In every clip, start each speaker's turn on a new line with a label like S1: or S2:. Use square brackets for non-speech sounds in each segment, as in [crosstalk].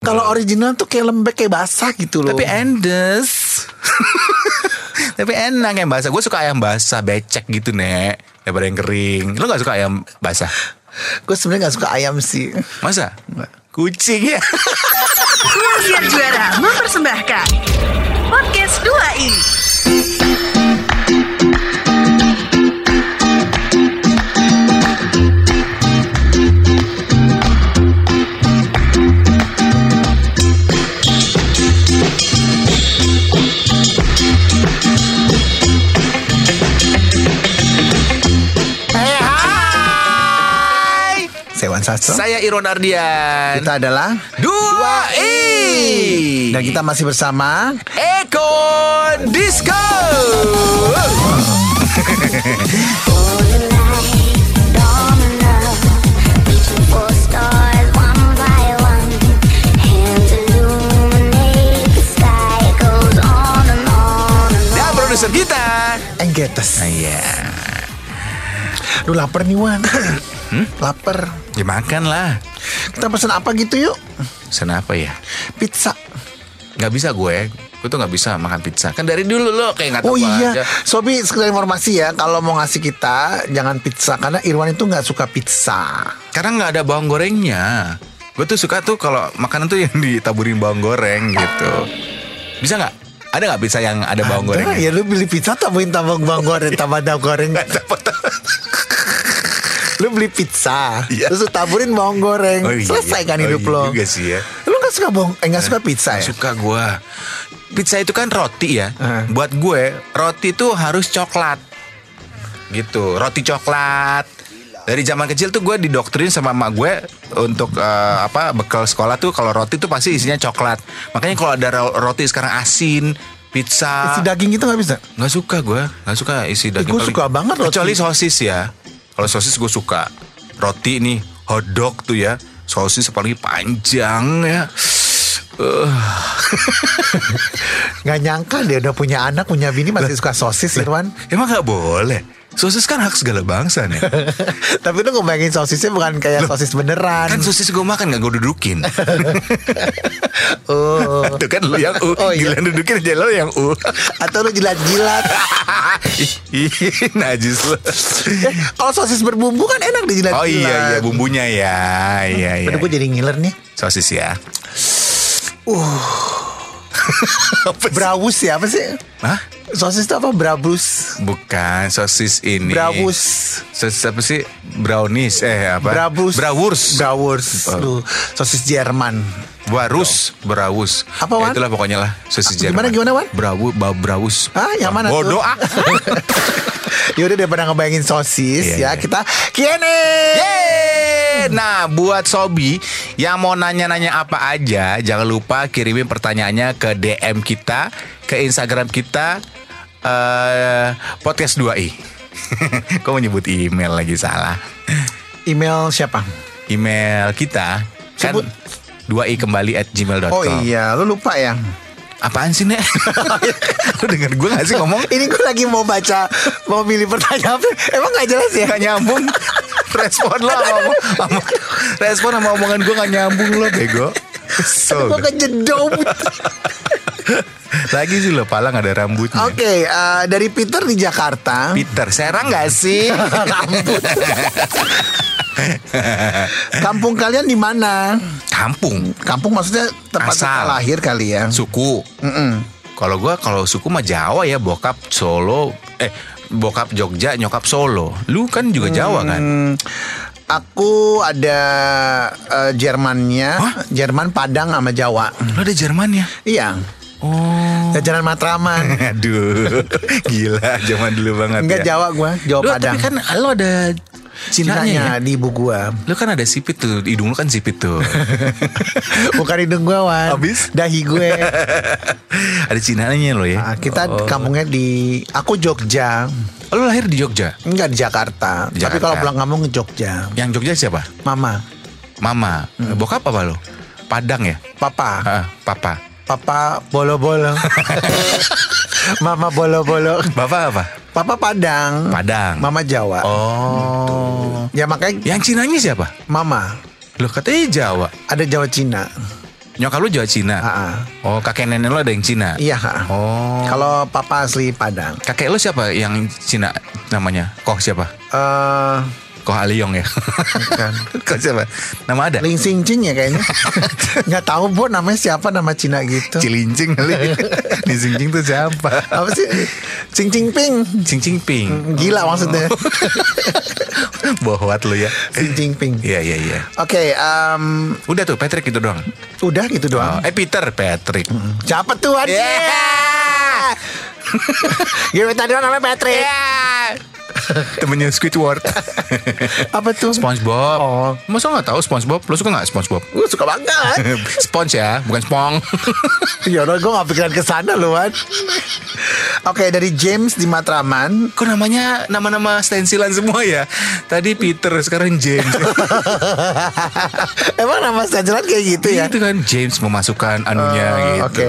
S1: Kalau original tuh kayak lembek kayak basah gitu loh.
S2: Tapi endes. [laughs] Tapi enak yang basah. Gue suka ayam basah, becek gitu, Nek. Daripada yang kering. Lo gak suka ayam basah?
S1: gue sebenarnya nggak suka ayam sih.
S2: Masa? Kucing ya?
S3: Siar Juara mempersembahkan Podcast 2i
S2: Hey,
S1: Sastro.
S2: Saya Iron Ardian.
S1: Kita adalah
S2: Dua I.
S1: dan kita masih bersama
S2: Eko Disco. Dan produser kita.
S1: Enggetes.
S2: Iya.
S1: Lu lapar nih Wan. Lapar.
S2: Ya makan lah.
S1: Kita pesen apa gitu yuk?
S2: Sana apa ya?
S1: Pizza.
S2: Gak bisa gue. Gue tuh gak bisa makan pizza. Kan dari dulu lo kayak gak tahu
S1: Oh iya,
S2: aja.
S1: Sobi sekedar informasi ya, kalau mau ngasih kita jangan pizza karena Irwan itu nggak suka pizza.
S2: Karena nggak ada bawang gorengnya. Gue tuh suka tuh kalau makanan tuh yang ditaburin bawang goreng gitu. Bisa nggak? Ada nggak pizza yang ada bawang
S1: Ada,
S2: gorengnya?
S1: ya lu beli pizza tambahin tambah bawang goreng, [laughs] tambah bawang goreng. Lu beli pizza,
S2: Iya.
S1: terus lu taburin bawang goreng,
S2: Oh iya,
S1: selesai kan
S2: oh
S1: hidup
S2: iya
S1: lo.
S2: juga sih ya.
S1: Lu nggak suka bawang, eh nggak suka pizza ya?
S2: Suka gue. Pizza itu kan roti ya.
S1: Eh.
S2: Buat gue roti itu harus coklat. Gitu, roti coklat. Dari zaman kecil tuh gue didoktrin sama emak gue untuk eh, apa bekal sekolah tuh kalau roti tuh pasti isinya coklat. Makanya kalau ada ro- roti sekarang asin, pizza,
S1: Isi daging itu nggak bisa.
S2: nggak suka gue, nggak suka isi daging.
S1: gue suka banget roti.
S2: Kecuali sosis ya. Kalau sosis gue suka. Roti nih hotdog tuh ya, sosis apalagi panjang ya. [laughs]
S1: Nggak nyangka dia udah punya anak, punya bini masih suka sosis Irwan.
S2: Emang nggak boleh? Sosis kan hak segala bangsa nih. [laughs]
S1: Tapi lu ngebayangin sosisnya bukan kayak sosis beneran.
S2: kan sosis gue makan nggak gue dudukin. [laughs]
S1: oh.
S2: Tuh kan lu yang u,
S1: Oh, iya.
S2: gila dudukin aja lo yang u.
S1: Atau lu jilat-jilat.
S2: Ih, najis lo.
S1: Eh, Kalau sosis berbumbu kan enak dijilat-jilat.
S2: Oh iya iya bumbunya ya, iya iya.
S1: Aduh gue jadi ngiler nih.
S2: Sosis ya. Apa sih? [laughs]
S1: Brawus ya apa sih?
S2: Hah?
S1: Sosis itu apa? Brabus.
S2: Bukan sosis ini.
S1: Brawus.
S2: Sosis apa sih? Brownies eh apa?
S1: Brabus.
S2: Brawurs.
S1: Brawurs.
S2: Oh.
S1: Sosis Jerman.
S2: Barus, Brawus.
S1: Apa, Wan?
S2: Ya, itulah pokoknya lah
S1: Gimana,
S2: Jerman.
S1: gimana, Wan?
S2: Brawu, ba, Brawus.
S1: Ah, yang mana tuh?
S2: Bodoh ah. [laughs]
S1: Yaudah daripada ngebayangin sosis
S2: Iya,
S1: ya
S2: iya.
S1: kita.
S2: Yeay! Nah, buat Sobi yang mau nanya-nanya apa aja, jangan lupa kirimin pertanyaannya ke DM kita, ke Instagram kita, eh podcast 2i. [laughs] Kok menyebut email lagi salah?
S1: Email siapa?
S2: Email kita kan
S1: Sebut.
S2: 2i kembali at gmail.com.
S1: Oh iya, lu lupa ya.
S2: Apaan sih, Nek? [laughs] Lu denger gue gak sih ngomong?
S1: Ini gue lagi mau baca, mau milih pertanyaan? Emang gak jelas ya?
S2: Gak nyambung Respon lo sama, sama Respon sama omongan gue gak nyambung lo Bego Kesel
S1: Gue kejedom. [laughs]
S2: Lagi sih lo Pala gak ada rambutnya
S1: Oke, eh, dari Peter di Jakarta.
S2: Peter Serang gak sih? [laughs] [laughs]
S1: Kampung kalian di mana?
S2: Kampung
S1: Kampung maksudnya tempat
S2: Asal.
S1: kita lahir kali ya.
S2: Suku Kalau gue kalau suku mah Jawa ya Bokap Solo Eh Bokap Jogja Nyokap Solo Lu kan juga Jawa kan
S1: Hmm, aku ada eh, Jermannya,
S2: Hah?
S1: Jerman Padang sama Jawa.
S2: Lu ada Jerman ya?
S1: Iya.
S2: Oh
S1: Jajanan Matraman. [laughs]
S2: Aduh Gila Zaman dulu banget
S1: Enggak
S2: ya
S1: Jawa gua, Jawa
S2: Lu
S1: Padang.
S2: tapi kan lo ada Cinanya, ya?
S1: Di ibu gua.
S2: Lu kan ada sipit tuh, hidung lu kan sipit tuh. [laughs]
S1: Bukan hidung gua, Wan.
S2: Habis?
S1: Dahi gue. [laughs]
S2: ada Cinanya lo ya.
S1: Nah, kita
S2: Oh.
S1: kampungnya di aku Jogja.
S2: Lu lahir di Jogja.
S1: Enggak di Jakarta.
S2: Di
S1: Tapi kalau pulang kampung ke Jogja.
S2: Yang Jogja siapa?
S1: Mama,
S2: Mama.
S1: Hmm.
S2: Bokap apa lo? Padang ya?
S1: papa,
S2: Ah, papa.
S1: papa bolo-bolo. [laughs] Mama bolo-bolo.
S2: Bapak apa?
S1: Papa Padang.
S2: Padang.
S1: Mama Jawa.
S2: Oh.
S1: Ya makanya
S2: Yang Cinanya siapa?
S1: Mama
S2: Lo katanya Jawa.
S1: ada Jawa Cina.
S2: Nyokap lu Jawa Cina.
S1: Ah, ah.
S2: Oh, kakek nenek lu ada yang Cina.
S1: Iya kak.
S2: Oh.
S1: Kalau papa asli Padang.
S2: Kakek lu siapa yang Cina namanya? Koh siapa?
S1: Eh,
S2: Koh Aliong ya?
S1: Bukan. [laughs]
S2: Koh siapa? Nama ada?
S1: Ling Sing Ching ya kayaknya. [laughs] Nggak tahu bu namanya siapa nama Cina gitu.
S2: Cilincing kali. [laughs] Nih Cincing tuh siapa?
S1: Apa sih? Cing Cing Ping.
S2: Cing Cing Ping.
S1: Gila maksudnya.
S2: Bohwat lu ya.
S1: Cing Cing Ping.
S2: Iya iya iya.
S1: Oke, em,
S2: Udah tuh Patrick itu doang.
S1: udah gitu
S2: Oh,
S1: doang.
S2: eh Peter Patrick.
S1: Siapa tuh adik?
S2: Yeah.
S1: Gimana tadi namanya Patrick?
S2: Temennya Squidward. [laughs]
S1: Apa tuh?
S2: SpongeBob.
S1: Oh.
S2: Masa nggak tahu SpongeBob? Lo suka nggak SpongeBob?
S1: Gue suka banget. [laughs]
S2: Sponge ya, bukan spong. [laughs]
S1: ya udah gue gak pikiran ke sana loh, Wan. Oke, dari James di Matraman.
S2: Kok namanya nama-nama stensilan semua ya? Tadi Peter, sekarang James.
S1: Emang nama stajelan kayak gitu ya?
S2: Itu kan James memasukkan anunya
S1: Oh,
S2: gitu.
S1: Oke.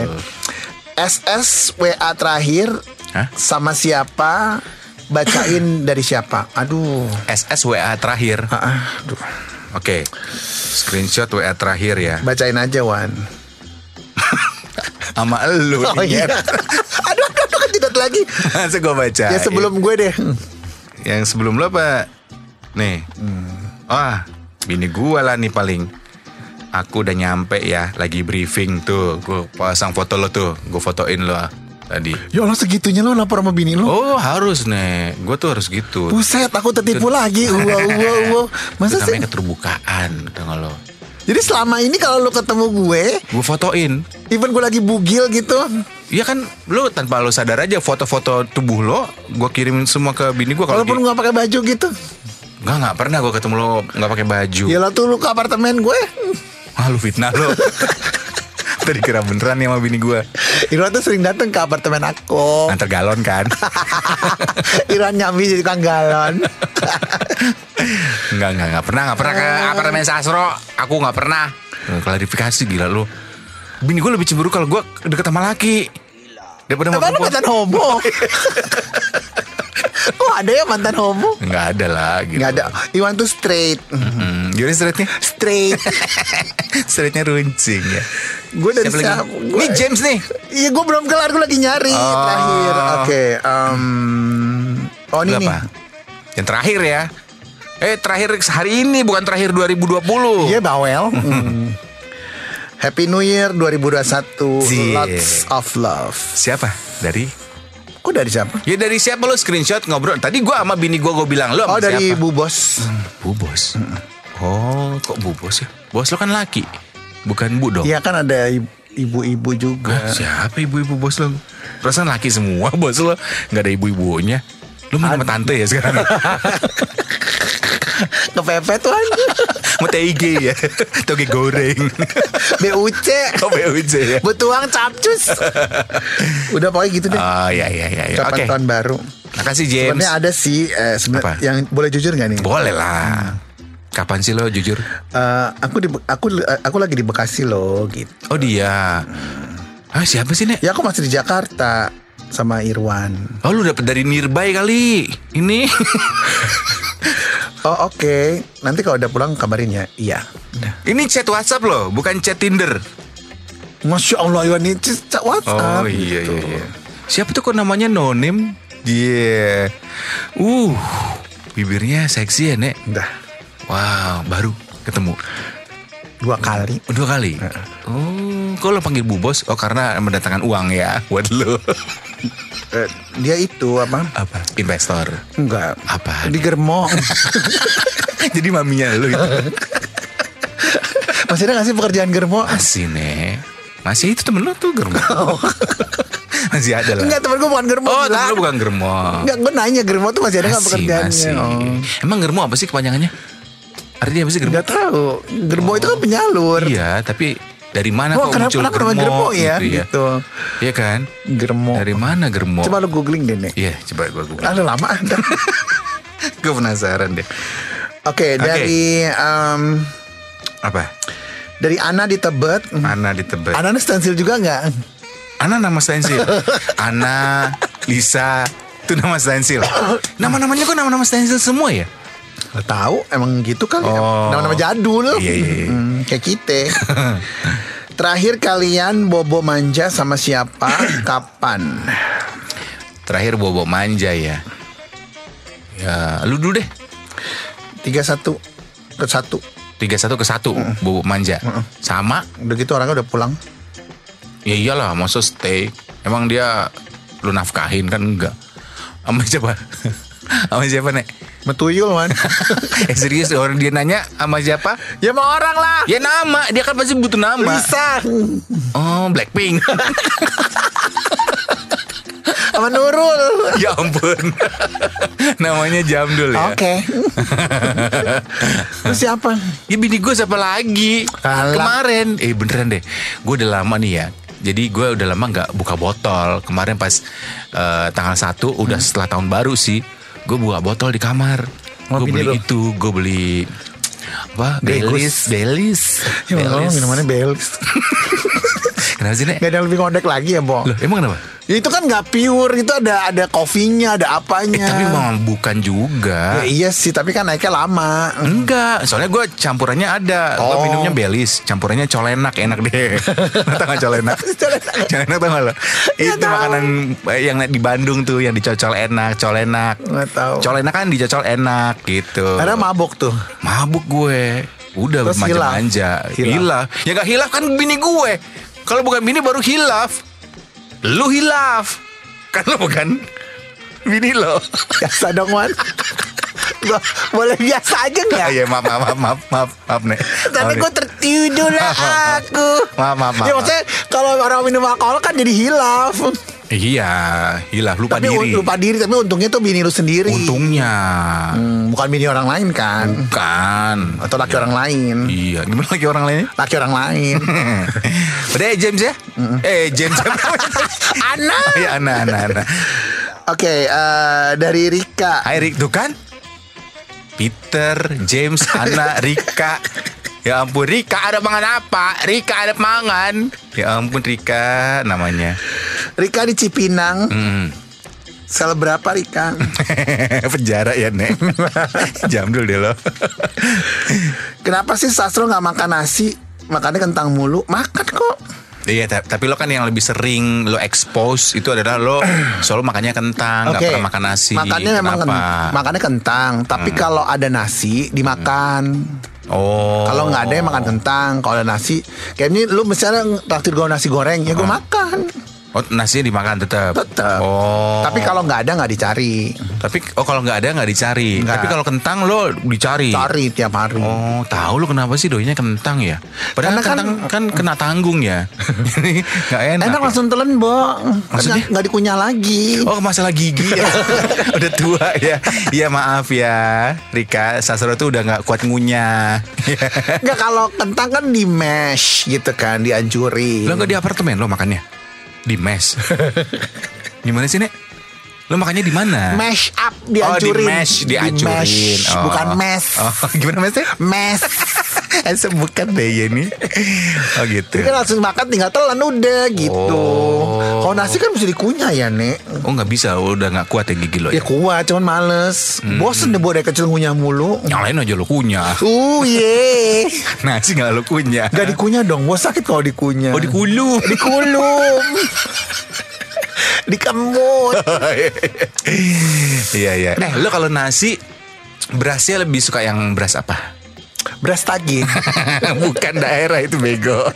S1: SS WA terakhir
S2: Hah?
S1: sama siapa? Bacain dari siapa? Aduh.
S2: SS WA terakhir.
S1: Ah, aduh.
S2: Oke. Screenshot WA terakhir ya.
S1: Bacain aja Wan.
S2: Sama elu.
S1: Oh iya. Aduh, aduh, aduh, tidak lagi.
S2: Masa gue baca.
S1: Ya sebelum gue deh.
S2: Yang sebelum lo apa? Nih. Wah, bini gua lah nih paling. Aku udah nyampe ya, lagi briefing tuh. Gue pasang foto lo tuh, gue fotoin lo tadi.
S1: Ya Allah segitunya lo lapor sama bini lo.
S2: Oh harus nih, gue tuh harus gitu.
S1: Buset, aku tertipu lagi. Wow, wow, wow.
S2: Itu
S1: Masa sih?
S2: namanya keterbukaan, tau gak lo?
S1: Jadi selama ini kalau lo ketemu gue,
S2: Gue fotoin.
S1: even gue lagi bugil gitu,
S2: Iya kan, lo tanpa lo sadar aja foto-foto tubuh lo, gue kirimin semua ke bini gue
S1: walaupun nggak pakai baju gitu.
S2: Nggak nggak pernah gue ketemu lo nggak pakai baju.
S1: Ya lo tuh lu ke apartemen gue.
S2: Ah lu fitnah lo. [laughs] Tadi kira beneran nih sama bini gue.
S1: Irwan tuh sering datang ke apartemen aku.
S2: Antar galon kan. [laughs]
S1: Irwan nyambi jadi tukang galon.
S2: Enggak, enggak, enggak pernah, enggak pernah ke apartemen Sasro. Aku enggak pernah. Eh, Klarifikasi gila lu. Bini gue lebih cemburu kalau gue deket sama laki. Daripada sama perempuan.
S1: mantan homo? [laughs] Oh ada ya mantan homo?
S2: Enggak ada lah gitu.
S1: Nggak ada. Iwan tuh straight.
S2: Hmm, gimana straightnya?
S1: Straight. [laughs] [laughs]
S2: straightnya runcing ya.
S1: gue dari
S2: Siapa?
S1: Gua-
S2: Nih James nih.
S1: Iya gue belum kelar gue lagi nyari
S2: Oh.
S1: terakhir. Oke. em, oh ini nih.
S2: Yang terakhir ya. Eh terakhir hari ini bukan terakhir 2020.
S1: Iya bawel. [laughs] Hmm. Happy New Year 2021.
S2: Cie.
S1: Lots of love.
S2: Siapa? Dari?
S1: Kok dari siapa?
S2: Ya dari siapa lo screenshot ngobrol? Tadi gua sama bini gua gua bilang lo
S1: Oh dari
S2: siapa?
S1: Bu Bos.
S2: Bu bos. Oh, kok bu bos ya? Bos lo kan laki, bukan bu dong.
S1: Iya kan ada ibu- ibu-ibu juga.
S2: Hah, siapa ibu-ibu bos lo? Perasaan laki semua [laughs] bos lo, nggak ada ibu-ibunya. Lo main sama tante ya sekarang? [laughs]
S1: Kepepet tuh aja.
S2: Mau TIG ya? [laughs] Toge goreng.
S1: BUC.
S2: Oh BUC ya?
S1: Betuang capcus. Udah pokoknya gitu deh.
S2: Oh iya iya iya.
S1: Kapan
S2: Oke.
S1: tahun baru.
S2: Makasih James.
S1: Sebenarnya ada sih eh, sebenarnya yang boleh jujur gak nih?
S2: Boleh lah. Kapan sih lo jujur?
S1: Eh, aku di aku aku lagi di Bekasi loh gitu.
S2: Oh dia. Ah siapa sih nek?
S1: Ya aku masih di Jakarta sama Irwan.
S2: Oh lu dapet dari Nearby kali. Ini. [laughs]
S1: Oh oke, nanti kalau udah pulang kabarin ya. Iya.
S2: Ini chat WhatsApp loh, bukan chat Tinder.
S1: Masya Allah Irwan ini chat WhatsApp.
S2: Oh iya
S1: gitu.
S2: iya iya. Siapa tuh kok namanya Nonim? Dia. Uh, bibirnya seksi ya, Nek.
S1: Udah
S2: Wow, baru ketemu.
S1: dua kali.
S2: Dua kali. Oh, kok lo panggil Bu Bos? Oh, karena mendatangkan uang ya buat lo. [laughs]
S1: Eh, dia itu apa?
S2: Apa? Investor.
S1: Enggak.
S2: Apa?
S1: Di Germo. [laughs]
S2: Jadi maminya lo itu.
S1: Masih ada gak sih pekerjaan Germo?
S2: Masih, Nek. Masih itu temen lo tuh germo. [laughs] Masih ada lah.
S1: Enggak temen gue bukan Germo.
S2: Oh, temen lo bukan germo.
S1: Enggak, gue nanya Germo tuh masih ada gak
S2: Masih,
S1: pekerjaannya?
S2: masih.
S1: Oh.
S2: Emang germo apa sih kepanjangannya? Artinya apa sih germo?
S1: Enggak tahu. Germo itu kan penyalur.
S2: Iya, tapi dari mana
S1: Oh,
S2: kok
S1: kenapa
S2: muncul
S1: kenapa
S2: germo,
S1: Germo ya?
S2: gitu ya?
S1: Gitu.
S2: Iya kan?
S1: Germo.
S2: Dari mana germo?
S1: Coba lu googling deh nih.
S2: Iya, coba gue google.
S1: Ada lama [laughs]
S2: gue penasaran deh.
S1: Oke, dari em,
S2: Apa?
S1: dari Ana di Tebet.
S2: Ana di Tebet.
S1: Ana stensil juga nggak?
S2: Ana nama stensil. [laughs] Ana, Lisa, itu nama stensil. Nama-namanya kok nama-nama stensil semua ya?
S1: Nggak tahu, emang gitu kali.
S2: Oh.
S1: Nama-nama jadul.
S2: Iya, iya, iya.
S1: Hmm, kayak kita. [laughs] Terakhir kalian bobo manja sama siapa? Kapan?
S2: Terakhir bobo manja ya. Ya, lu dulu deh.
S1: 31 ke 1
S2: Tiga satu ke satu bobo manja. Sama?
S1: Udah gitu orangnya udah pulang
S2: Ya iyalah, masa stay. Emang dia lu nafkahin kan enggak? Sama siapa? [laughs] Sama siapa nek?
S1: Metuyul man [laughs]
S2: eh serius orang dia nanya sama siapa?
S1: Ya mau orang lah
S2: Ya nama, dia kan pasti butuh nama.
S1: Bisa
S2: Oh, Blackpink. [laughs]
S1: Sama Nurul
S2: ya ampun. [laughs] Namanya Jamdul ya.
S1: Oke Terus siapa?
S2: Ya bini gue siapa lagi?
S1: Alah.
S2: Kemarin, eh beneran deh. Gue udah lama nih ya. Jadi gue udah lama nggak buka botol. Kemarin pas eh, tanggal 1 udah
S1: Hmm.
S2: setelah tahun baru sih. Gue buka botol di kamar. Gue beli
S1: lo?
S2: itu, gue beli apa? Belis, Belis.
S1: Ya
S2: Belis.
S1: minumannya Belis [laughs]
S2: Kenapa sih, Nek?
S1: Gak ada lebih ngondek lagi ya, Bo
S2: Loh, emang kenapa?
S1: Ya, Itu kan gak pure Itu ada ada kopinya Ada
S2: Eh,
S1: apanya
S2: tapi memang bukan juga.
S1: Ya, iya sih Tapi kan naiknya lama
S2: Enggak, soalnya gue campurannya ada. Gue
S1: Oh.
S2: minumnya Belis, campurannya colenak, enak deh. [laughs] Tau gak [laughs] colenak? colenak tau gak lo? Itu
S1: tahu.
S2: makanan yang di Bandung tuh yang dicocol enak, colenak.
S1: Nggak tahu.
S2: Colenak kan dicocol enak gitu.
S1: Ada mabok tuh
S2: Mabuk gue. Udah manja-manja.
S1: hilaf? Hilaf.
S2: Hilaf. Ya gak hilaf kan bini gue. Kalau bukan bini baru hilaf. Lu hilaf. Kan lu bukan bini lo.
S1: Biasa dong Wan Bo- Boleh biasa aja
S2: Ah,
S1: gak? [laughs]
S2: Iya maaf maaf maaf maaf maaf, maaf nih.
S1: Tapi gue tertidur lah aku
S2: Maaf, maaf, maaf.
S1: Ya maksudnya Kalau orang minum alkohol kan jadi hilaf
S2: Iya, hilaf lupa
S1: Tapi
S2: diri.
S1: lupa diri Tapi untungnya tuh bini lu sendiri
S2: Untungnya
S1: Hmm, Bukan bini orang lain kan
S2: bukan.
S1: Atau laki orang lain
S2: Iya, gimana lagi orang lainnya?
S1: Laki orang lain [laughs]
S2: Udah ya James ya? Eh James [laughs]
S1: Ana
S2: Oh, Iya Ana Ana Ana.
S1: Oke eh, Dari Rika
S2: Hai Rick tuh kan? Peter, James, Ana, Rika. Ya ampun Rika ada mangan apa? Rika ada mangan. Ya ampun Rika namanya.
S1: Rika di Cipinang
S2: Hmm.
S1: Sel berapa Rika? [laughs]
S2: Penjara ya Nek. [laughs] Jam dulu deh lo.
S1: Kenapa sih Sastro nggak makan nasi? Makannya kentang mulu Makan kok
S2: Iya, ta- tapi lo kan yang lebih sering lo expose itu adalah lo [clears throat] selalu makannya kentang, nggak
S1: Oke.
S2: pernah makan nasi.
S1: Makannya memang
S2: Kenapa?
S1: ken- makannya kentang, tapi kalau ada nasi dimakan.
S2: Oh.
S1: Kalau nggak ada ya makan kentang. Kalau ada nasi, kayak ini lu misalnya traktir gue nasi goreng, ya gue makan.
S2: Oh, nasinya dimakan tetap.
S1: Tetap.
S2: Oh.
S1: Tapi kalau nggak ada nggak dicari,
S2: tapi oh kalau nggak ada nggak dicari.
S1: Nggak.
S2: Tapi kalau kentang lo dicari.
S1: cari tiap hari.
S2: Oh, tahu lo kenapa sih doinya kentang ya? Padahal
S1: Karena kan-
S2: kentang kan, kena tanggung ya. [laughs] Nggak enak.
S1: Enak
S2: ya.
S1: langsung telan, Bo.
S2: Maksudnya?
S1: Nggak- nggak dikunyah lagi.
S2: Oh masalah gigi ya [laughs] Udah tua ya Iya maaf ya Rika Sasro tuh udah gak kuat ngunyah
S1: Nggak kalau kentang kan di mash gitu kan, dihancurin.
S2: Lo gak di apartemen lo makannya Di mes Gimana [laughs] sih Nek? Lo makannya di mana?
S1: Mash up
S2: Oh di
S1: dihancurin.
S2: mesh
S1: Di
S2: Dihancurin
S1: mash,
S2: oh.
S1: bukan mes.
S2: oh, [laughs] Gimana mesnya?
S1: Mes. [laughs]
S2: Eh bukan deh ya ini Oh gitu
S1: Jadi kan langsung makan tinggal telan udah gitu.
S2: Oh.
S1: Kalau nasi kan mesti dikunyah ya, Nek.
S2: Oh gak bisa Udah gak kuat ya gigi lo
S1: Ya
S2: ya
S1: kuat, cuman males. Bosen deh buat dari kecil ngunyah mulu.
S2: Yang lain aja lo kunyah
S1: Uh, ye. [laughs]
S2: Nasi gak lo kunyah
S1: Gak dikunyah dong, gue sakit kalau dikunyah.
S2: Oh di kulu
S1: Dikulum. [laughs] Dikemut. [laughs]
S2: Iya iya Nah lo kalau nasi Berasnya lebih suka yang beras apa?
S1: Beras tagi. [laughs]
S2: Bukan daerah itu bego.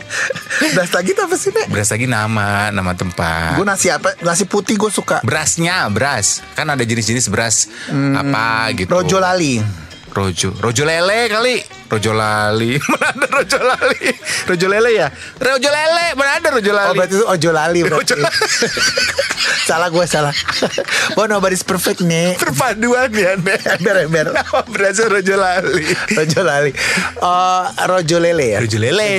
S1: Beras tagi itu apa sih, Nek?
S2: Beras lagi nama, nama tempat.
S1: Gue nasi apa? Nasi putih gue suka.
S2: Berasnya, beras. Kan ada jenis-jenis beras apa gitu.
S1: Rojo lali.
S2: Rojo. Rojo lele kali. Rojo lali. [laughs] Mana ada rojo lali? Rojo lele ya? Rojo lele. Mana ada rojo lali?
S1: Oh berarti itu ojo lali berarti.
S2: Rojo lali. [laughs]
S1: salah gue salah. oh nobody's perfect nih.
S2: Perpaduan ya, Nek.
S1: Ember ember.
S2: Nama berasnya rojo lali.
S1: Rojo lali. Eh, rojo lele ya.
S2: Rojo lele.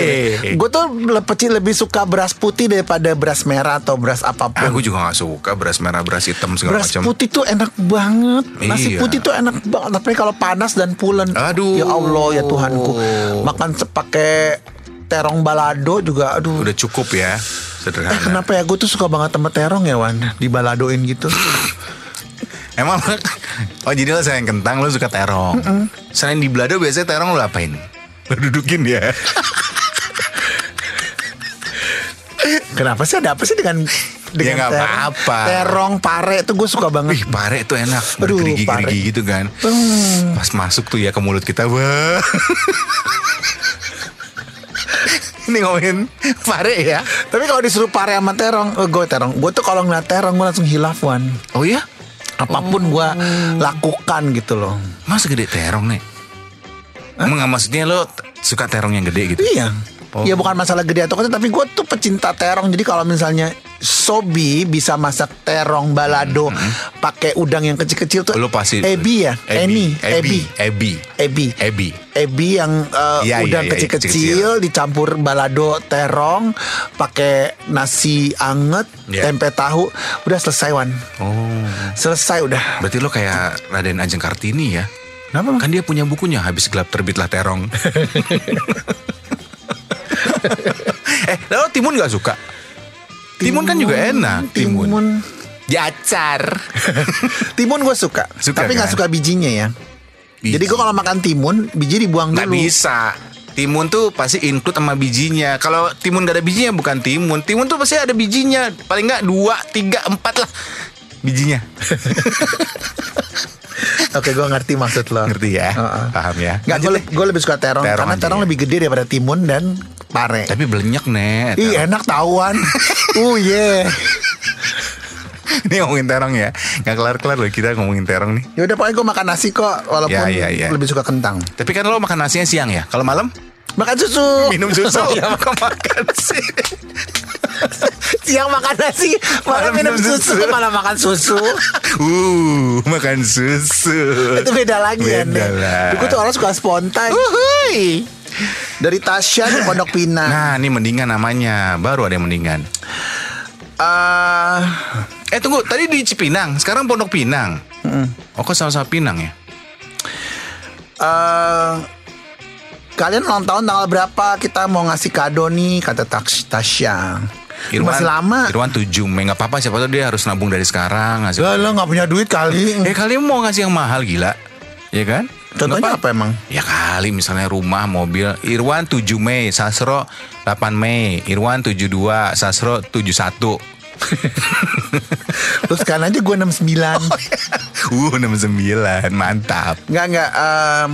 S1: Gue tuh lebih, lebih suka beras putih daripada beras merah atau beras apa pun.
S2: Aku juga gak suka beras merah, beras hitam segala
S1: beras
S2: macam.
S1: putih tuh enak banget. Nasi
S2: Iya.
S1: putih tuh enak banget. Tapi kalau panas dan pulen.
S2: Aduh.
S1: Ya Allah ya Tuhanku. Makan se- pakai terong balado juga. Aduh.
S2: Udah cukup ya. Sederhana.
S1: Eh kenapa ya gue tuh suka banget sama terong ya Wan Dibaladoin gitu [laughs]
S2: Emang Oh jadi lo sayang kentang Lo suka terong Selain di belado biasanya terong lo apain? Lo dudukin ya
S1: Kenapa sih ada apa sih dengan dengan
S2: nggak
S1: terong?
S2: apa-apa.
S1: Terong, pare itu gue suka banget.
S2: Wih pare tuh enak
S1: Aduh, pare.
S2: gitu kan
S1: Hmm.
S2: Pas masuk tuh ya ke mulut kita Wah [laughs] Ini ngomongin pare ya
S1: Tapi kalau disuruh pare sama terong, oh, gue terong. Gue tuh kalau ngeliat terong gue langsung hilaf wan.
S2: Oh ya
S1: Apa pun gue lakukan gitu loh.
S2: Masa gede terong nih Enggak maksudnya lo suka terong yang gede gitu
S1: Iya.
S2: Oh.
S1: Ya bukan masalah gede atau kecil Tapi gue tuh pecinta terong Jadi kalau misalnya Sobi bisa masak terong balado pakai udang yang kecil-kecil tuh.
S2: Lo pasti
S1: Ebi ya? Eni?
S2: Ebi.
S1: Ebi?
S2: Ebi.
S1: Ebi.
S2: Ebi.
S1: Ebi yang uh,
S2: Iya,
S1: udang
S2: iya, iya,
S1: kecil-kecil dicampur balado terong pakai nasi anget
S2: Iya.
S1: tempe tahu. Udah selesai wan.
S2: Oh.
S1: Selesai udah.
S2: Berarti lo kayak Raden Ajeng Kartini ya?
S1: Kenapa?
S2: Kan dia punya bukunya Habis gelap terbitlah terong. [laughs] [laughs] Eh lalu timun gak suka? Timun, kan juga enak Timun,
S1: timun
S2: Diacar [laughs]
S1: timun gue suka,
S2: Suka,
S1: tapi nggak
S2: kan?
S1: suka bijinya ya
S2: Biji.
S1: jadi gue kalau makan timun biji dibuang
S2: Nggak
S1: dulu
S2: bisa Timun tuh pasti include sama bijinya Kalau timun gak ada bijinya bukan timun Timun tuh pasti ada bijinya Paling nggak dua, tiga, empat lah Bijinya [laughs]
S1: Oke, gue ngerti maksud lo.
S2: Ngerti ya?
S1: Heeh.
S2: Paham ya?
S1: Nggak, gue, gue lebih suka terong,
S2: Terong
S1: karena terong
S2: ya.
S1: lebih gede daripada timun dan pare.
S2: Tapi belenyak nih
S1: Ih enak tahuan. [laughs] uh yeah.
S2: Ini ngomongin terong ya Gak kelar-kelar loh kita ngomongin terong nih
S1: Ya udah pokoknya gue makan nasi kok, walaupun
S2: Ya, ya, ya.
S1: lebih suka kentang.
S2: Tapi kan lo makan nasinya siang ya Kalau malam
S1: Makan susu.
S2: minum susu [laughs]
S1: Ya,
S2: Makan makan sih
S1: Siang makan nasi, malam
S2: Malam
S1: minum
S2: minum
S1: susu,
S2: susu.
S1: malah makan susu. [laughs]
S2: Uh, makan susu
S1: Itu beda lagi ya.
S2: Beda lah
S1: Gue tuh orang suka spontan.
S2: Uhuy.
S1: Dari Tasya di Pondok Pinang.
S2: Nah ini mendingan namanya Baru ada yang mendingan
S1: Eh,
S2: Eh tunggu Tadi di Cipinang Sekarang Pondok Pinang Oh kok sama-sama Pinang ya
S1: eh, kalian ulang tahun tanggal berapa? Kita mau ngasih kado nih, kata Tasya. Masih lama.
S2: Irwan 7 Mei Gak apa-apa siapa tahu dia harus nabung dari sekarang ngasih.
S1: Lo nggak punya duit kali.
S2: Eh kalian mau ngasih yang mahal gila Ya kan
S1: Contohnya
S2: Nggak
S1: apa emang?
S2: Ya kali misalnya rumah, mobil. Irwan 7 Mei, Sasro 8 Mei. Irwan 72, Sasro 71 [laughs]
S1: Terus sekarang aja gue 69
S2: Uh 69, mantap.
S1: Nggak nggak em,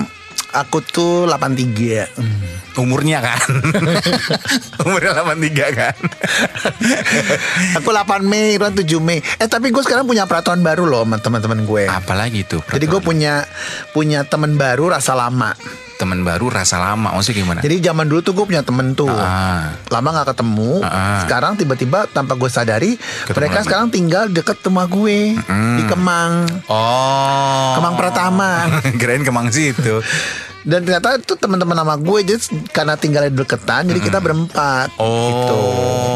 S1: Aku tuh 83
S2: Umurnya kan? [laughs] Umurnya 83 kan?
S1: Aku 8 Mei, Irwan 7 Mei. Eh tapi gue sekarang punya peraturan baru loh sama teman-teman gue.
S2: Apalagi tuh
S1: Jadi gue punya punya teman baru rasa lama.
S2: Temen baru rasa lama Maksudnya gimana?
S1: Jadi zaman dulu tuh gue punya temen tuh.
S2: Ah.
S1: Lama gak ketemu.
S2: Ah.
S1: Sekarang tiba-tiba tanpa gue sadari Mereka
S2: lagi.
S1: sekarang tinggal deket rumah gue Di Kemang.
S2: Oh.
S1: Kemang Pratama. [laughs]
S2: Kirain kemang situ [laughs]
S1: Dan ternyata itu teman-teman sama gue Jadi karena tinggalnya deketan Jadi kita berempat
S2: Oh.
S1: gitu.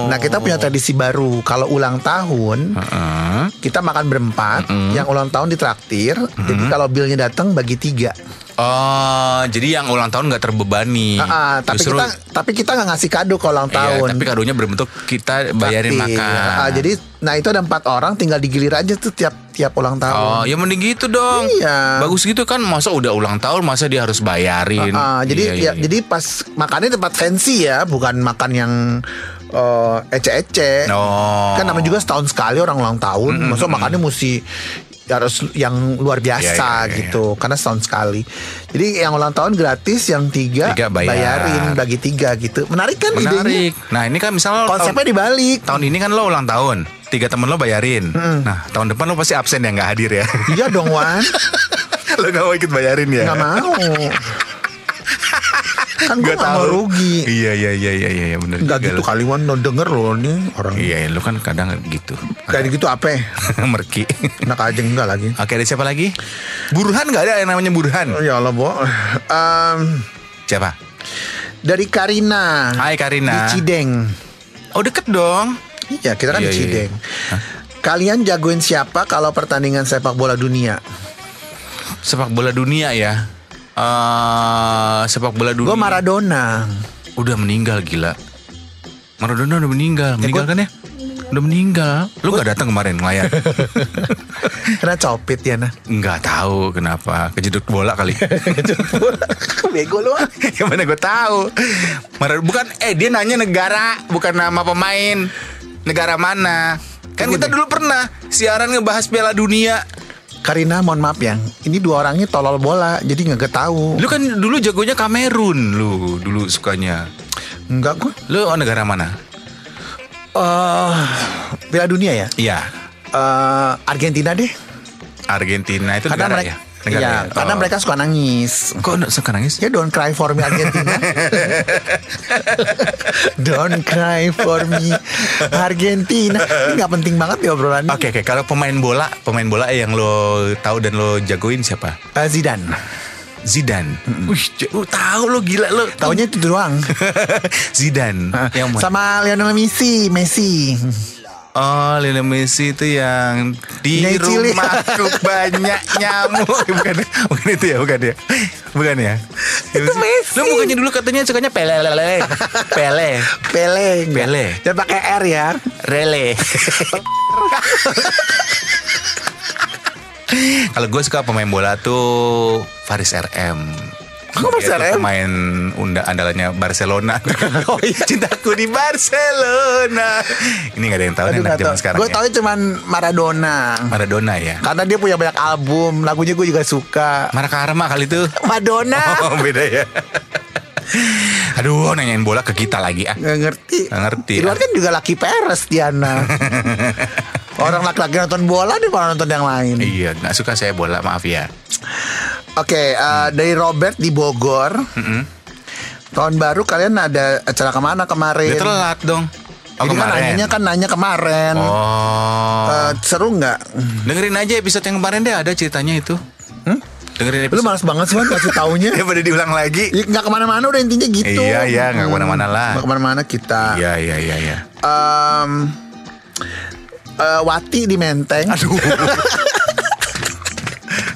S1: Nah kita punya tradisi baru Kalau ulang tahun
S2: Heeh.
S1: Kita makan berempat Yang ulang tahun ditraktir Jadi kalau bilnya datang bagi tiga
S2: Oh, jadi yang ulang tahun nggak terbebani.
S1: Ah, ah, tapi
S2: Justru-
S1: kita tapi kita nggak ngasih kado kalau ulang
S2: Iya,
S1: tahun.
S2: tapi kadonya berbentuk kita bayarin makan.
S1: Ah, jadi nah itu ada empat orang tinggal digilir aja tuh tiap tiap ulang
S2: Oh,
S1: tahun.
S2: ya mending gitu dong.
S1: Iya.
S2: Bagus gitu kan, masa udah ulang tahun, masa dia harus bayarin.
S1: Ah, jadi
S2: Iya,
S1: ya,
S2: iya, iya.
S1: jadi pas makannya tempat fancy ya, bukan makan yang eh, ece-ece.
S2: Oh.
S1: Kan namanya juga setahun sekali orang ulang tahun, masa makannya mesti harus yang luar biasa
S2: Iya, iya, iya,
S1: gitu, karena setahun sekali. Jadi yang ulang tahun gratis, yang tiga,
S2: Tiga bayar.
S1: bayarin bagi tiga gitu. Menarik kan idenya?
S2: menarik. Nah, ini kan misalnya
S1: Konsepnya
S2: tahun,
S1: dibalik.
S2: tahun ini kan lo ulang tahun, tiga temen lo bayarin. Nah, tahun depan lo pasti absen ya nggak hadir ya.
S1: Iya dong Wan. [laughs]
S2: lo gak mau ikut bayarin ya?
S1: Nggak mau. Kan gue
S2: Gak
S1: mau
S2: tahu.
S1: rugi.
S2: Iya iya iya iya iya benar.
S1: Nggak
S2: juga
S1: gitu
S2: lo.
S1: kali Wan lo denger loh nih orang.
S2: Iya, lo kan kadang gitu.
S1: Kayak gitu apa? [laughs]
S2: Merki.
S1: Enak aja enggak lagi.
S2: Oke, ada siapa lagi? Burhan nggak ada yang namanya Burhan?
S1: Oh, ya Allah, Bo. Em,
S2: Siapa?
S1: dari Karina.
S2: Hai Karina.
S1: Di Cideng.
S2: Oh deket dong.
S1: Iya, kita kan
S2: Iya,
S1: di
S2: iya,
S1: Cideng.
S2: iya.
S1: Kalian jagoin siapa kalau pertandingan sepak bola dunia?
S2: Sepak bola dunia ya. Eh sepak bola dunia.
S1: Gue Maradona.
S2: Udah meninggal gila. Maradona udah meninggal. Meninggal
S1: gua-
S2: kan ya? Udah meninggal. Lu gak datang kemarin ngelayan? [laughs]
S1: Karena copit ya nah.
S2: Nggak tahu kenapa. Kejedut bola kali. [laughs] [laughs]
S1: Bego lu. ah.
S2: Gimana gue tahu? Maradona bukan eh dia nanya negara bukan nama pemain. Negara mana? Kan kita dulu pernah siaran ngebahas Piala Dunia.
S1: Karina mohon maaf ya Ini dua orangnya tolol bola Jadi nggak tahu
S2: Lu kan dulu jagonya Kamerun lu dulu sukanya.
S1: Enggak gue
S2: Lu negara mana?
S1: Eh, Piala dunia ya
S2: Iya,
S1: Eh, Argentina deh
S2: Argentina itu
S1: Karena
S2: negara
S1: mereka
S2: ya. Negara
S1: Iya,
S2: ya?
S1: karena
S2: Oh.
S1: mereka suka nangis
S2: kok nggak suka nangis?
S1: Ya don't cry for me Argentina [laughs] Don't cry for me Argentina Ini gak penting banget ya obrolannya
S2: Oke oke kalau pemain bola pemain bola yang lo tahu dan lo jagoin siapa?
S1: Eh, Zidane
S2: Zidane. Wih, j- lu tahu lo gila lo.
S1: Taunya itu doang [laughs]
S2: Zidane. yang mana?
S1: Sama Lionel Messi Messi
S2: Oh, Lionel Messi itu yang di
S1: Nyai
S2: rumahku [laughs] banyak nyamuk. bukan, bukan itu ya, bukan ya. Bukan ya.
S1: Itu Messi.
S2: Lo bukannya dulu katanya sukanya Pele Pele. Pele.
S1: Pele?
S2: Pele.
S1: Jangan pakai R ya
S2: Rele. [laughs] Kalau gue suka pemain bola tuh Faris RM. Tuh
S1: RM?
S2: Pemain unda andalannya Barcelona. [laughs]
S1: Oh, iya.
S2: Cintaku di Barcelona. Ini gak ada yang tahu nih
S1: Aduh,
S2: anak
S1: nggak
S2: zaman
S1: tahu.
S2: sekarang
S1: Gue
S2: ya.
S1: tau cuman Maradona
S2: Maradona ya.
S1: Karena dia punya banyak album Lagunya gue juga suka
S2: Mara Karma kali itu.
S1: Madonna
S2: Oh beda ya. Aduh nanyain bola ke kita lagi ah.
S1: Gak ngerti
S2: Nggak ngerti,
S1: Di luar
S2: ah.
S1: kan juga laki peres Diana [laughs] Orang laki-laki nonton bola Dia malah nonton yang lain
S2: Iya nggak suka saya bola maaf ya.
S1: Oke eh, Dari Robert di Bogor Tahun baru kalian ada acara ke mana kemarin
S2: Dia telat dong. Oh
S1: Jadi kan
S2: kemarin.
S1: nanyanya kan nanya kemarin
S2: Oh.
S1: Eh, Seru nggak?
S2: Dengerin aja episode yang kemarin deh ada ceritanya itu.
S1: Hmm?
S2: Dengerin
S1: Lu
S2: episode.
S1: malas banget sih kasih taunya [laughs]
S2: Ya pada diulang lagi.
S1: Ya, nggak ke mana-mana udah intinya gitu
S2: Iya, iya, nggak ke mana-mana lah.
S1: Nggak ke mana-mana kita
S2: Iya iya iya iya.
S1: Em, eh, Wati di Menteng
S2: Aduh. [laughs]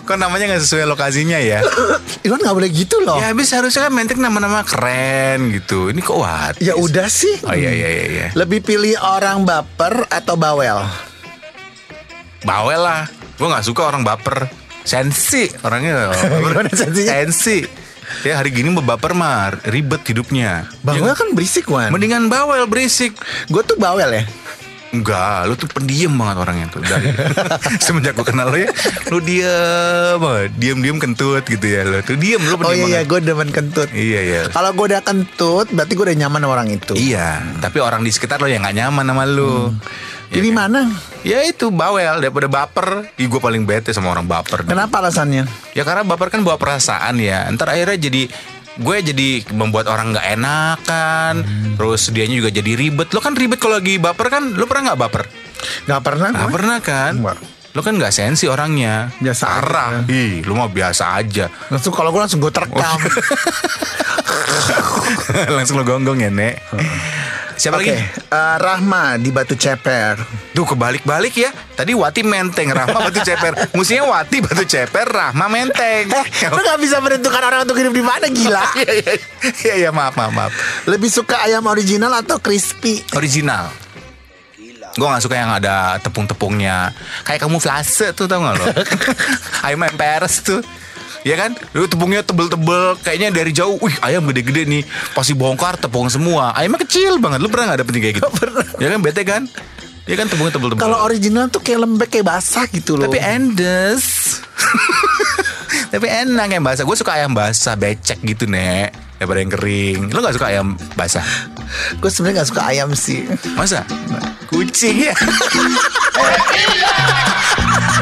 S2: Kok namanya nggak sesuai lokasinya ya? [laughs]
S1: Iwan nggak boleh gitu loh
S2: Ya habis harusnya kan menteng nama-nama keren gitu. Ini kok what?
S1: Ya udah sih
S2: Oh iya iya iya iya.
S1: Lebih pilih orang baper atau bawel
S2: Bawel lah. Gue nggak suka orang baper. Sensi orangnya. [laughs]
S1: Gimana sensinya?
S2: Sensi. Ya hari gini mau baper mah ribet hidupnya.
S1: Bawel
S2: Ya,
S1: kan berisik Wan
S2: Mendingan bawel berisik.
S1: Gue tuh bawel ya
S2: Enggak, lu tuh pendiam banget orangnya tuh dari [laughs] semenjak gue kenal lu ya, lu diem, banget, diem-diem kentut gitu ya lu tuh diem lu
S1: Oh
S2: pendiam
S1: iya iya
S2: banget.
S1: gue demen kentut
S2: Iya iya.
S1: Kalau gue udah kentut Berarti gue udah nyaman sama orang itu
S2: Iya, tapi orang di sekitar lo yang nggak nyaman sama lu.
S1: Jadi
S2: Iya kan?
S1: mana?
S2: Ya itu bawel daripada baper. Ih gue paling bete sama orang baper.
S1: Kenapa alasannya?
S2: Ya karena baper kan bawa perasaan ya. Ntar akhirnya jadi gue jadi membuat orang nggak enakan. Terus dianya juga jadi ribet. Lo kan ribet kalau lagi baper kan? Lo pernah nggak baper?
S1: Gak pernah
S2: Nggak pernah kan?
S1: Nggak.
S2: Lo kan nggak sensi orangnya.
S1: Biasa aja.
S2: Parah. Ih, lo mah biasa aja.
S1: Langsung kalau gue langsung gue terekam [laughs]
S2: Langsung lo gonggong ya, Nek. Siapa
S1: Oke
S2: lagi?
S1: eh, Rahma di Batu Ceper
S2: Tuh kebalik-balik ya. Tadi Wati Menteng, Rahma Batu Ceper. Musinya Wati Batu Ceper, Rahma Menteng.
S1: Eh, lu gak bisa menentukan orang untuk hidup di mana gila. [laughs]
S2: Iya iya iya iya maaf maaf maaf.
S1: Lebih suka ayam original atau crispy?
S2: Original. Gue gak suka yang ada tepung-tepungnya Kayak kamu flase tuh tau gak lo [laughs] Ayam MPRS tuh Ya kan? Lu tepungnya tebel-tebel Kayaknya dari jauh Wih ayam gede-gede nih. Pasti bongkar tepung semua. Ayamnya kecil banget. Lu pernah gak dapet yang kayak gitu Ya kan? Bete kan? Ya kan? Tepungnya tebel-tebel.
S1: Kalau original tuh kayak lembek kayak basah gitu loh.
S2: Tapi endes. [laughs] Tapi enak yang basah. Gue suka ayam basah Becek gitu nek. Daripada yang kering. Lu gak suka ayam basah?
S1: Gue sebenarnya gak suka ayam sih.
S2: Masa? Kucing. ya [laughs] [laughs]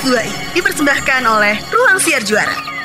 S3: 2i dipersembahkan oleh Ruang Siar Juara.